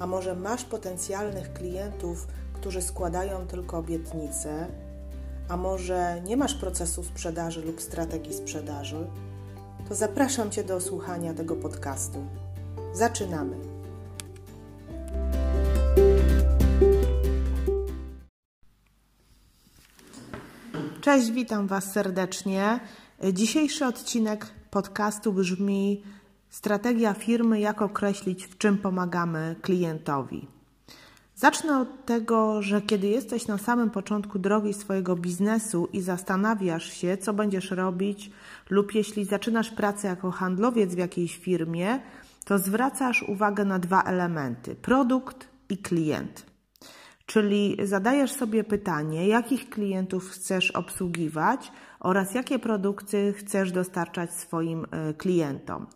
a może masz potencjalnych klientów, którzy składają tylko obietnice, a może nie masz procesu sprzedaży lub strategii sprzedaży, to zapraszam Cię do słuchania tego podcastu. Zaczynamy! Cześć, witam Was serdecznie. Dzisiejszy odcinek podcastu brzmi Strategia firmy, jak określić, w czym pomagamy klientowi. Zacznę od tego, że kiedy jesteś na samym początku drogi swojego biznesu i zastanawiasz się, co będziesz robić, lub jeśli zaczynasz pracę jako handlowiec w jakiejś firmie, to zwracasz uwagę na dwa elementy: produkt i klient. Czyli zadajesz sobie pytanie, jakich klientów chcesz obsługiwać oraz jakie produkty chcesz dostarczać swoim e, klientom.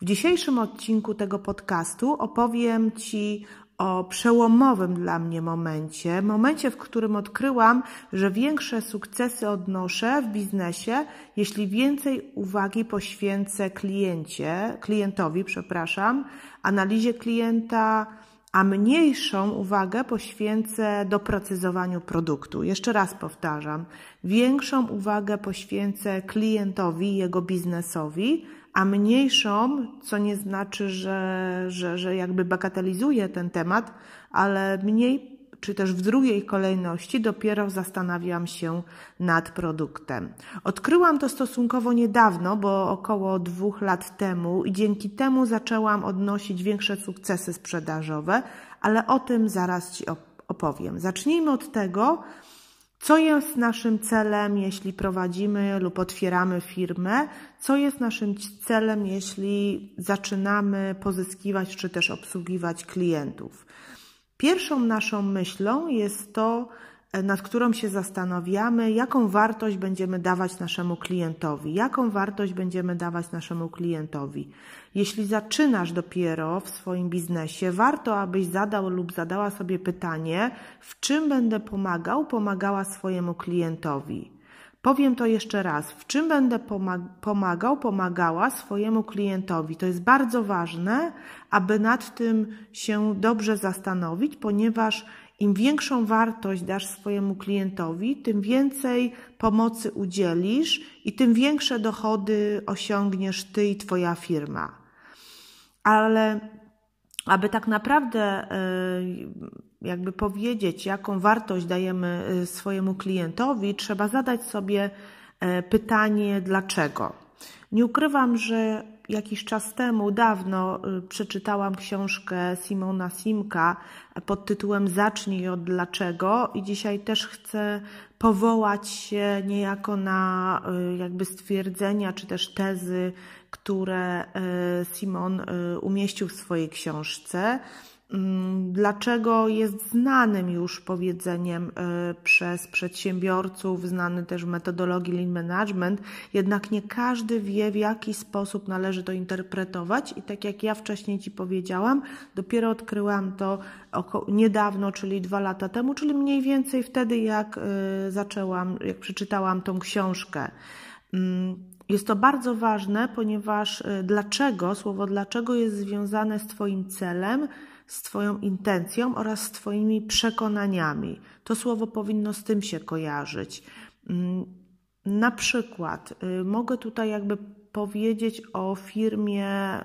W dzisiejszym odcinku tego podcastu opowiem Ci o przełomowym dla mnie momencie, momencie, w którym odkryłam, że większe sukcesy odnoszę w biznesie, jeśli więcej uwagi poświęcę kliencie, klientowi, przepraszam, analizie klienta, a mniejszą uwagę poświęcę doprecyzowaniu produktu. Jeszcze raz powtarzam, większą uwagę poświęcę klientowi, jego biznesowi, a mniejszą, co nie znaczy, że, że, że jakby bagatelizuję ten temat, ale mniej, czy też w drugiej kolejności dopiero zastanawiam się nad produktem. Odkryłam to stosunkowo niedawno, bo około dwóch lat temu i dzięki temu zaczęłam odnosić większe sukcesy sprzedażowe, ale o tym zaraz Ci opowiem. Zacznijmy od tego, co jest naszym celem, jeśli prowadzimy lub otwieramy firmę? Co jest naszym celem, jeśli zaczynamy pozyskiwać czy też obsługiwać klientów? Pierwszą naszą myślą jest to, nad którą się zastanawiamy, jaką wartość będziemy dawać naszemu klientowi, jaką wartość będziemy dawać naszemu klientowi. Jeśli zaczynasz dopiero w swoim biznesie, warto, abyś zadał lub zadała sobie pytanie, w czym będę pomagał, pomagała swojemu klientowi. Powiem to jeszcze raz. W czym będę pomagał, pomagała swojemu klientowi? To jest bardzo ważne, aby nad tym się dobrze zastanowić, ponieważ im większą wartość dasz swojemu klientowi, tym więcej pomocy udzielisz i tym większe dochody osiągniesz ty i twoja firma. Ale aby tak naprawdę e, jakby powiedzieć, jaką wartość dajemy e, swojemu klientowi, trzeba zadać sobie e, pytanie dlaczego. Nie ukrywam, że jakiś czas temu, dawno, y, przeczytałam książkę Simona Simka pod tytułem Zacznij od dlaczego i dzisiaj też chcę powołać się niejako na y, jakby stwierdzenia czy też tezy, które y, Simon umieścił w swojej książce. Mm, dlaczego jest znanym już powiedzeniem e, przez przedsiębiorców, znany też w metodologii Lean Management, jednak nie każdy wie, w jaki sposób należy to interpretować i tak jak ja wcześniej Ci powiedziałam, dopiero odkryłam to niedawno, czyli dwa lata temu, czyli mniej więcej wtedy, jak e, zaczęłam, jak przeczytałam tą książkę. Mm, jest to bardzo ważne, ponieważ e, dlaczego, słowo dlaczego jest związane z Twoim celem, z Twoją intencją oraz z Twoimi przekonaniami. To słowo powinno z tym się kojarzyć. Mm, na przykład y, mogę tutaj jakby powiedzieć o firmie,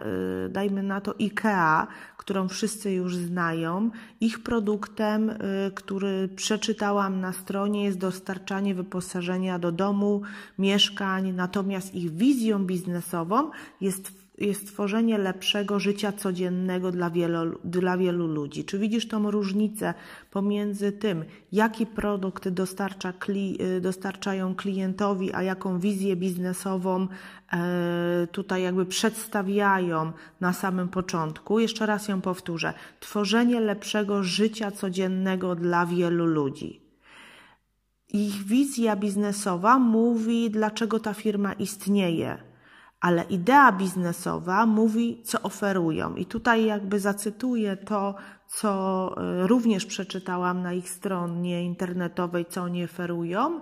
y, dajmy na to IKEA, którą wszyscy już znają. Ich produktem, y, który przeczytałam na stronie, jest dostarczanie wyposażenia do domu, mieszkań, natomiast ich wizją biznesową jest jest tworzenie lepszego życia codziennego dla wielu, dla wielu ludzi. Czy widzisz tą różnicę pomiędzy tym, jaki produkt dostarcza, dostarczają klientowi, a jaką wizję biznesową tutaj jakby przedstawiają na samym początku. Jeszcze raz ją powtórzę. Tworzenie lepszego życia codziennego dla wielu ludzi. Ich wizja biznesowa mówi, dlaczego ta firma istnieje, ale idea biznesowa mówi, co oferują. I tutaj jakby zacytuję to, co e, również przeczytałam na ich stronie internetowej, co oni oferują.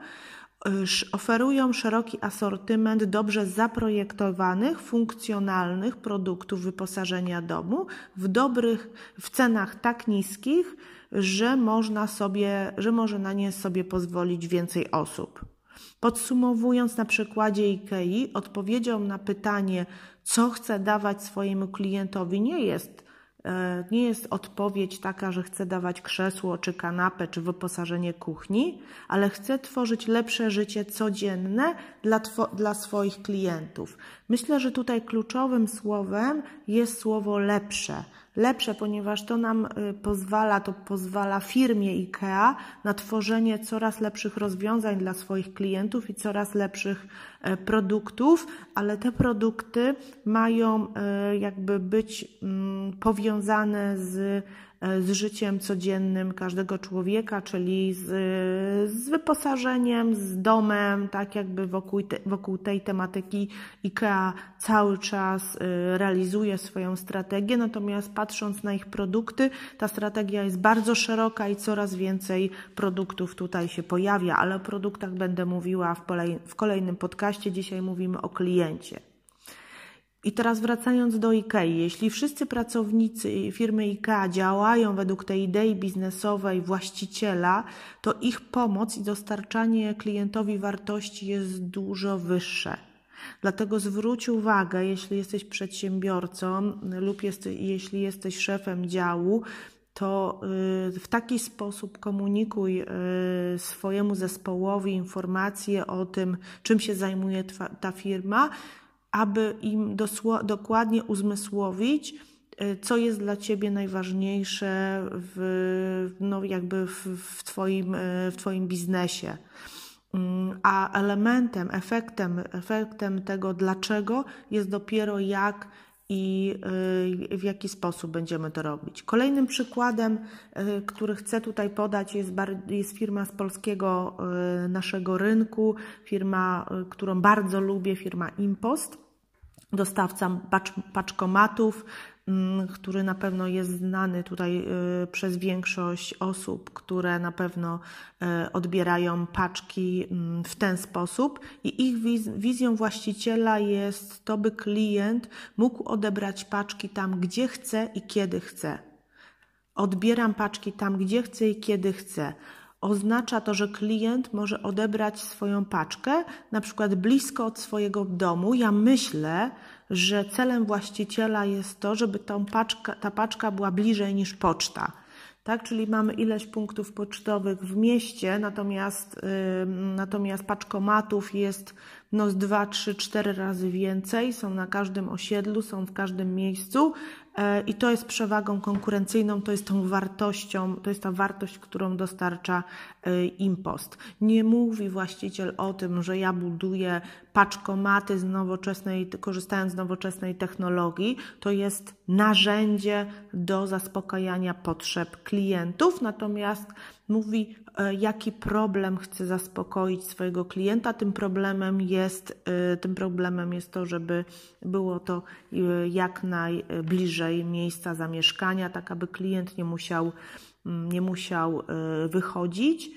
Oferują szeroki asortyment dobrze zaprojektowanych, funkcjonalnych produktów wyposażenia domu w dobrych, w cenach tak niskich, że można sobie, że może na nie sobie pozwolić więcej osób. Podsumowując na przykładzie IKEA, odpowiedzią na pytanie, co chce dawać swojemu klientowi, nie jest nie jest odpowiedź taka, że chcę dawać krzesło, czy kanapę, czy wyposażenie kuchni, ale chcę tworzyć lepsze życie codzienne dla, dla swoich klientów. Myślę, że tutaj kluczowym słowem jest słowo lepsze lepsze, ponieważ to nam y, pozwala, to pozwala firmie IKEA na tworzenie coraz lepszych rozwiązań dla swoich klientów i coraz lepszych e, produktów, ale te produkty mają e, jakby być mm, powiązane z E, z życiem codziennym każdego człowieka, czyli z, z wyposażeniem, z domem, tak jakby wokół, te, wokół tej tematyki IKEA cały czas e, realizuje swoją strategię, natomiast patrząc na ich produkty, ta strategia jest bardzo szeroka i coraz więcej produktów tutaj się pojawia, ale o produktach będę mówiła w, w kolejnym podcaście. Dzisiaj mówimy o kliencie. I teraz wracając do IKEA, jeśli wszyscy pracownicy firmy IKEA działają według tej idei biznesowej właściciela, to ich pomoc i dostarczanie klientowi wartości jest dużo wyższe. Dlatego zwróć uwagę, jeśli jesteś przedsiębiorcą lub jest, jeśli jesteś szefem działu, to y, w taki sposób komunikuj y, swojemu zespołowi informacje o tym, czym się zajmuje ta firma, aby im dokładnie uzmysłowić, y, co jest dla Ciebie najważniejsze w, no jakby w, w, twoim, y, w Twoim biznesie. Mm, a elementem, efektem, efektem tego dlaczego jest dopiero jak i y, w jaki sposób będziemy to robić. Kolejnym przykładem, który chcę tutaj podać, jest, jest firma z polskiego naszego rynku, firma, którą bardzo lubię, firma Impost dostawca paczkomatów, mm, który na pewno jest znany tutaj y, przez większość osób, które na pewno y, odbierają paczki mm, w ten sposób i ich wizją właściciela jest to, by klient mógł odebrać paczki tam, gdzie chce i kiedy chce. Odbieram paczki tam, gdzie chcę i kiedy chcę oznacza to, że klient może odebrać swoją paczkę na przykład blisko od swojego domu. Ja myślę, że celem właściciela jest to, żeby tą ta paczka była bliżej niż poczta. Tak, czyli mamy ileś punktów pocztowych w mieście, natomiast, yy, natomiast paczkomatów jest no, z 2, 3, 4 razy więcej, są na każdym osiedlu, są w każdym miejscu, i to jest przewagą konkurencyjną, to jest tą wartością, to jest ta wartość, którą dostarcza e, impost. Nie mówi właściciel o tym, że ja buduję paczkomaty z nowoczesnej, korzystając z nowoczesnej technologii, to jest narzędzie do zaspokajania potrzeb klientów, natomiast mówi, e, jaki problem chce zaspokoić swojego klienta. Tym problemem jest, tym problemem jest to, żeby było to jak najbliżej bliżej miejsca zamieszkania, tak aby klient nie musiał, mm, nie musiał e, wychodzić e,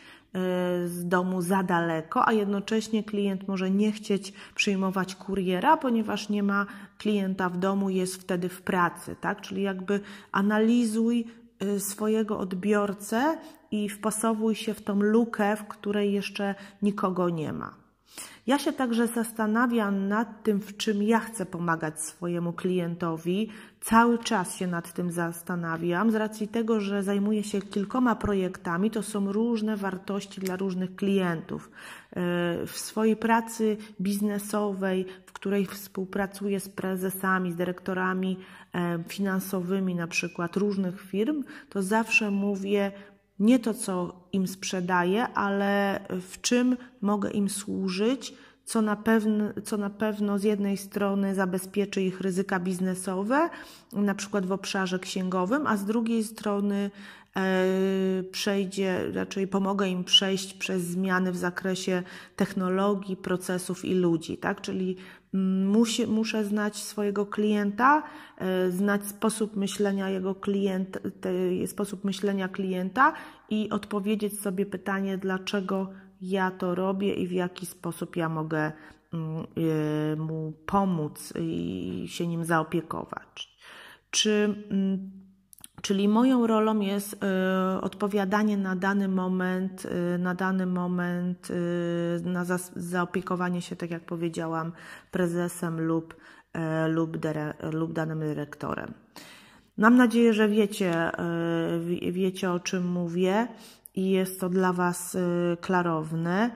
z domu za daleko, a jednocześnie klient może nie chcieć przyjmować kuriera, ponieważ nie ma klienta w domu, jest wtedy w pracy, tak? Czyli jakby analizuj e, swojego odbiorcę i wpasowuj się w tą lukę, w której jeszcze nikogo nie ma. Ja się także zastanawiam nad tym, w czym ja chcę pomagać swojemu klientowi. Cały czas się nad tym zastanawiam, z racji tego, że zajmuję się kilkoma projektami, to są różne wartości dla różnych klientów. E, w swojej pracy biznesowej, w której współpracuję z prezesami, z dyrektorami e, finansowymi, na przykład różnych firm, to zawsze mówię, nie to, co im sprzedaję, ale w czym mogę im służyć, co na, pewno, co na pewno z jednej strony zabezpieczy ich ryzyka biznesowe, na przykład w obszarze księgowym, a z drugiej strony e, przejdzie, raczej pomogę im przejść przez zmiany w zakresie technologii, procesów i ludzi, tak? Czyli musi, muszę znać swojego klienta, e, znać sposób myślenia jego klienta, sposób myślenia klienta i odpowiedzieć sobie pytanie, dlaczego ja to robię i w jaki sposób ja mogę mm, y, mu pomóc i się nim zaopiekować. Czy, mm, czyli moją rolą jest y, odpowiadanie na dany moment, y, na dany moment, na zaopiekowanie się, tak jak powiedziałam, prezesem lub, lub, lub danym dyrektorem. Mam nadzieję, że wiecie, wiecie o czym mówię i jest to dla Was y, klarowne.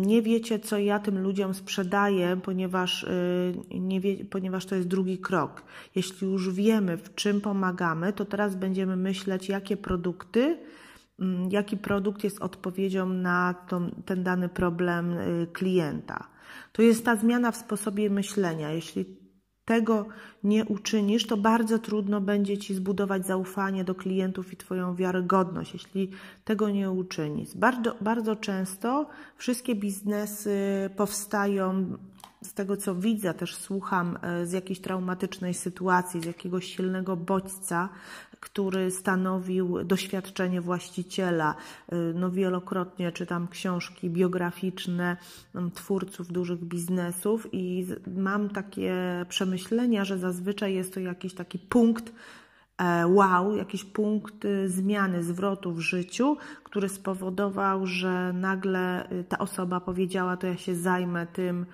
Nie wiecie, co ja tym ludziom sprzedaję, ponieważ, y, nie wie, ponieważ to jest drugi krok. Jeśli już wiemy, w czym pomagamy, to teraz będziemy myśleć, jakie produkty, mm, jaki produkt jest odpowiedzią na ten dany problem y, klienta. To jest ta zmiana w sposobie myślenia. Jeśli tego nie uczynisz, to bardzo trudno będzie ci zbudować zaufanie do klientów i Twoją wiarygodność, jeśli tego nie uczynisz. Bardzo, bardzo często wszystkie biznesy powstają z tego, co widzę, też słucham e, z jakiejś traumatycznej sytuacji, z jakiegoś silnego bodźca, który stanowił doświadczenie właściciela. Y, no wielokrotnie czytam książki biograficzne mm, twórców dużych biznesów i mam takie przemyślenia, że zazwyczaj jest to jakiś taki punkt, e, wow, jakiś punkt y, zmiany, zwrotu w życiu, który spowodował, że nagle y, ta osoba powiedziała, to ja się zajmę tym,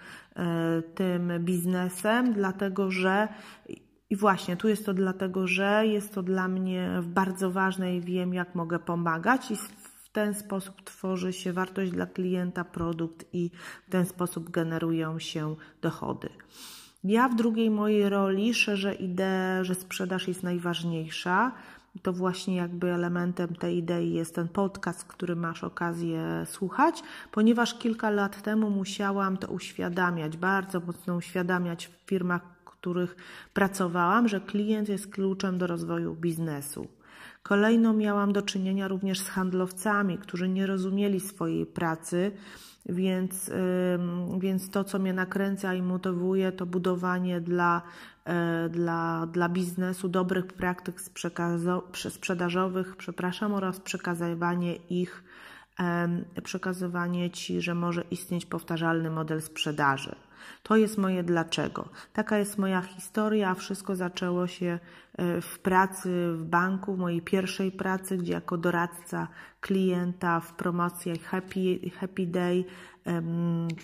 tym biznesem, dlatego że i właśnie tu jest to dlatego, że jest to dla mnie bardzo ważne i wiem, jak mogę pomagać, i w ten sposób tworzy się wartość dla klienta, produkt, i w ten sposób generują się dochody. Ja w drugiej mojej roli szerzę ideę, że sprzedaż jest najważniejsza. To właśnie jakby elementem tej idei jest ten podcast, który masz okazję słuchać, ponieważ kilka lat temu musiałam to uświadamiać, bardzo mocno uświadamiać w firmach, których pracowałam, że klient jest kluczem do rozwoju biznesu. Kolejno miałam do czynienia również z handlowcami, którzy nie rozumieli swojej pracy, więc, więc to, co mnie nakręca i motywuje, to budowanie dla, e, dla, dla biznesu dobrych praktyk sprzedażowych, przepraszam, oraz przekazywanie ich, przekazywanie Ci, że może istnieć powtarzalny model sprzedaży. To jest moje dlaczego. Taka jest moja historia. Wszystko zaczęło się e, w pracy w banku, w mojej pierwszej pracy, gdzie jako doradca klienta w promocjach Happy, Happy Day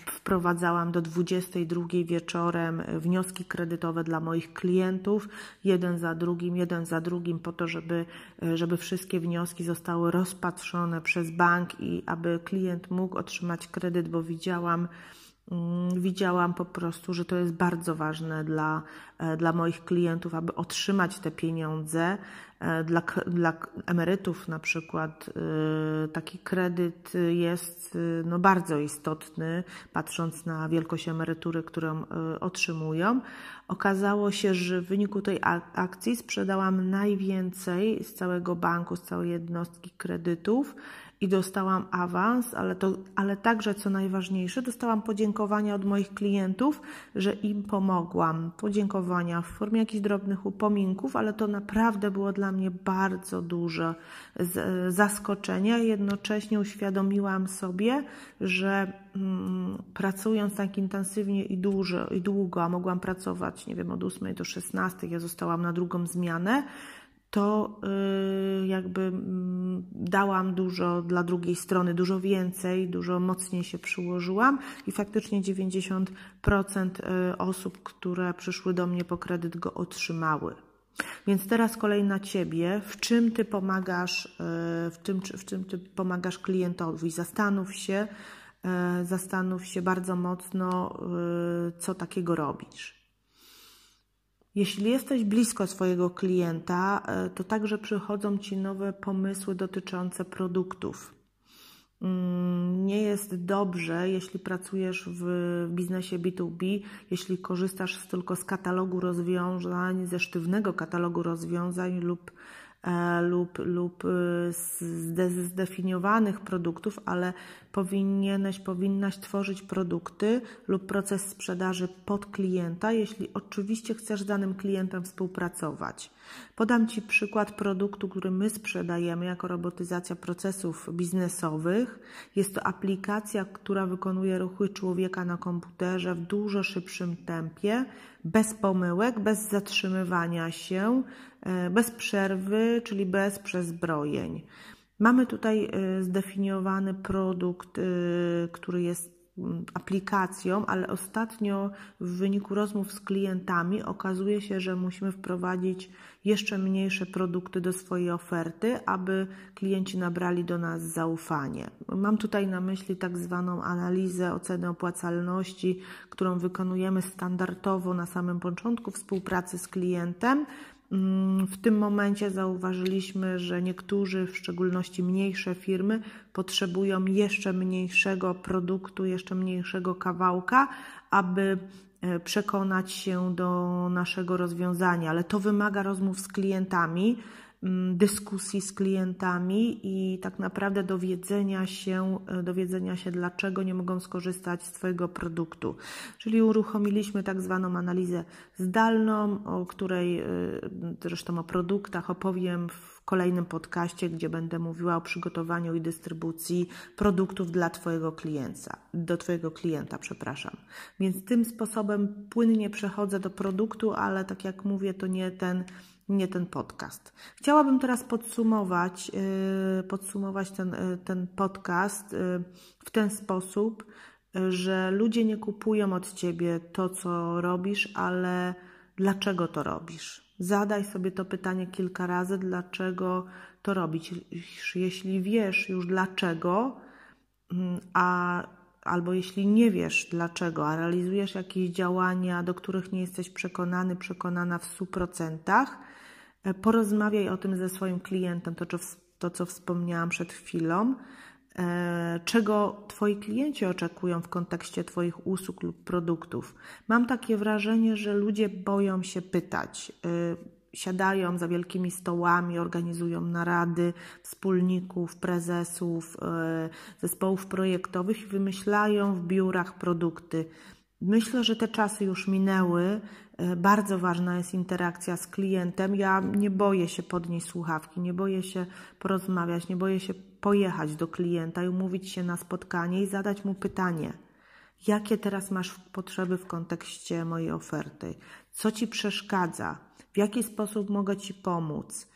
wprowadzałam do 22 wieczorem wnioski kredytowe dla moich klientów, jeden za drugim, jeden za drugim, po to, żeby, e, żeby wszystkie wnioski zostały rozpatrzone przez bank i aby klient mógł otrzymać kredyt, bo widziałam, widziałam po prostu, że to jest bardzo ważne dla, e, dla moich klientów, aby otrzymać te pieniądze. E, dla, dla emerytów na przykład e, taki kredyt jest no, bardzo istotny, patrząc na wielkość emerytury, którą otrzymują. Okazało się, że w wyniku tej akcji sprzedałam najwięcej z całego banku, z całej jednostki kredytów i dostałam awans, ale, to, ale także, co najważniejsze, dostałam podziękowania od moich klientów, że im pomogłam. Podziękowania w formie jakichś drobnych upominków, ale to naprawdę było dla mnie bardzo duże zaskoczenie. Jednocześnie uświadomiłam sobie, że mm, pracując tak intensywnie i, dużo, i długo, a mogłam pracować, nie wiem, od 8 do 16, ja zostałam na drugą zmianę, to y, jakby mm, dałam dużo dla drugiej strony, dużo więcej, dużo mocniej się przyłożyłam i faktycznie 90% y, osób, które przyszły do mnie po kredyt, go otrzymały. Więc teraz kolej na Ciebie, w czym Ty pomagasz, y, w, tym, w czym Ty pomagasz klientowi. Zastanów się, zastanów się bardzo mocno, co takiego robisz. Jeśli jesteś blisko swojego klienta, e, to także przychodzą ci nowe pomysły dotyczące produktów. Mm, nie jest dobrze, jeśli pracujesz w biznesie B2B, jeśli korzystasz tylko z katalogu rozwiązań, ze sztywnego katalogu rozwiązań lub lub, lub y, zdefiniowanych produktów, ale powinieneś, powinnaś tworzyć produkty lub proces sprzedaży pod klienta, jeśli oczywiście chcesz z danym klientem współpracować. Podam Ci przykład produktu, który my sprzedajemy jako robotyzacja procesów biznesowych. Jest to aplikacja, która wykonuje ruchy człowieka na komputerze w dużo szybszym tempie, bez pomyłek, bez zatrzymywania się, e, bez przerwy, czyli bez przezbrojeń. Mamy tutaj e, zdefiniowany produkt, e, który jest mm, aplikacją, ale ostatnio w wyniku rozmów z klientami okazuje się, że musimy wprowadzić jeszcze mniejsze produkty do swojej oferty, aby klienci nabrali do nas zaufanie. Mam tutaj na myśli tak zwaną analizę oceny opłacalności, którą wykonujemy standardowo na samym początku współpracy z klientem. Mm, w tym momencie zauważyliśmy, że niektórzy, w szczególności mniejsze firmy, potrzebują jeszcze mniejszego produktu, jeszcze mniejszego kawałka, aby E, przekonać się do naszego rozwiązania, ale to wymaga rozmów z klientami, dyskusji z klientami i tak naprawdę dowiedzenia się, e, dowiedzenia się, dlaczego nie mogą skorzystać z Twojego produktu. Czyli uruchomiliśmy tak zwaną analizę zdalną, o której e, zresztą o produktach opowiem w kolejnym podcaście, gdzie będę mówiła o przygotowaniu i dystrybucji produktów dla Twojego klienta, do Twojego klienta, przepraszam. Więc tym sposobem płynnie przechodzę do produktu, ale tak jak mówię, to nie ten, nie ten podcast. Chciałabym teraz podsumować, yy, podsumować ten, yy, ten podcast yy, w ten sposób, że ludzie nie kupują od Ciebie to, co robisz, ale dlaczego to robisz. Zadaj sobie to pytanie kilka razy, dlaczego to robić. Jeśli wiesz już dlaczego, mm, a albo jeśli nie wiesz dlaczego, a realizujesz jakieś działania, do których nie jesteś przekonany, przekonana w 100%, e, porozmawiaj o tym ze swoim klientem, to, to co wspomniałam przed chwilą. E, czego Twoi klienci oczekują w kontekście Twoich usług lub produktów. Mam takie wrażenie, że ludzie boją się pytać. E, siadają za wielkimi stołami, organizują narady wspólników, prezesów, e, zespołów projektowych i wymyślają w biurach produkty. Myślę, że te czasy już minęły. Bardzo ważna jest interakcja z klientem. Ja nie boję się podnieść słuchawki, nie boję się porozmawiać, nie boję się pojechać do klienta i umówić się na spotkanie i zadać mu pytanie: jakie teraz masz potrzeby w kontekście mojej oferty? Co ci przeszkadza? W jaki sposób mogę ci pomóc?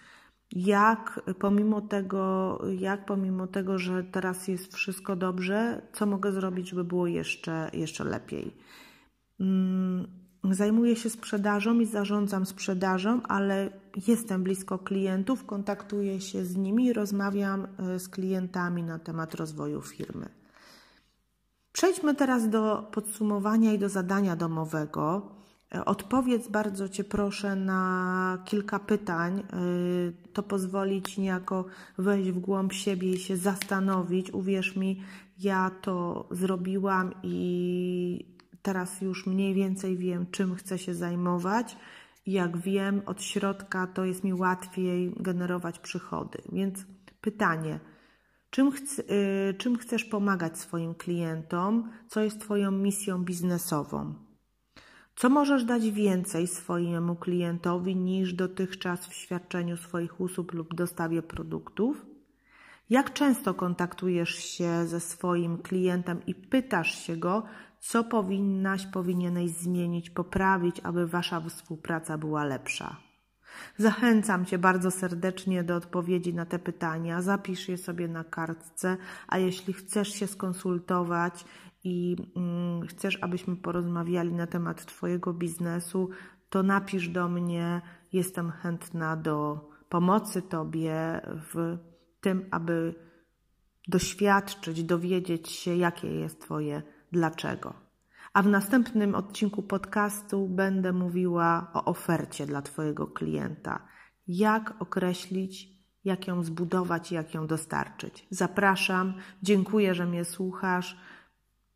Jak pomimo tego, jak pomimo tego, że teraz jest wszystko dobrze, co mogę zrobić, żeby było jeszcze, jeszcze lepiej? Mm Zajmuję się sprzedażą i zarządzam sprzedażą, ale jestem blisko klientów, kontaktuję się z nimi i rozmawiam e, z klientami na temat rozwoju firmy. Przejdźmy teraz do podsumowania i do zadania domowego. E, odpowiedz bardzo Cię proszę na kilka pytań. E, to pozwoli Ci niejako wejść w głąb siebie i się zastanowić. Uwierz mi, ja to zrobiłam i teraz już mniej więcej wiem, czym chcę się zajmować. Jak wiem, od środka to jest mi łatwiej generować przychody. Więc pytanie, czym, chc y, czym chcesz pomagać swoim klientom? Co jest Twoją misją biznesową? Co możesz dać więcej swojemu klientowi niż dotychczas w świadczeniu swoich usług lub dostawie produktów? Jak często kontaktujesz się ze swoim klientem i pytasz się go, co powinnaś, powinieneś zmienić, poprawić, aby wasza współpraca była lepsza? Zachęcam Cię bardzo serdecznie do odpowiedzi na te pytania. Zapisz je sobie na kartce, a jeśli chcesz się skonsultować i mm, chcesz, abyśmy porozmawiali na temat Twojego biznesu, to napisz do mnie. Jestem chętna do pomocy Tobie w tym, aby doświadczyć, dowiedzieć się, jakie jest Twoje dlaczego. A w następnym odcinku podcastu będę mówiła o ofercie dla Twojego klienta. Jak określić, jak ją zbudować jak ją dostarczyć. Zapraszam, dziękuję, że mnie słuchasz.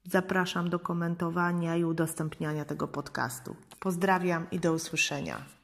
Zapraszam do komentowania i udostępniania tego podcastu. Pozdrawiam i do usłyszenia.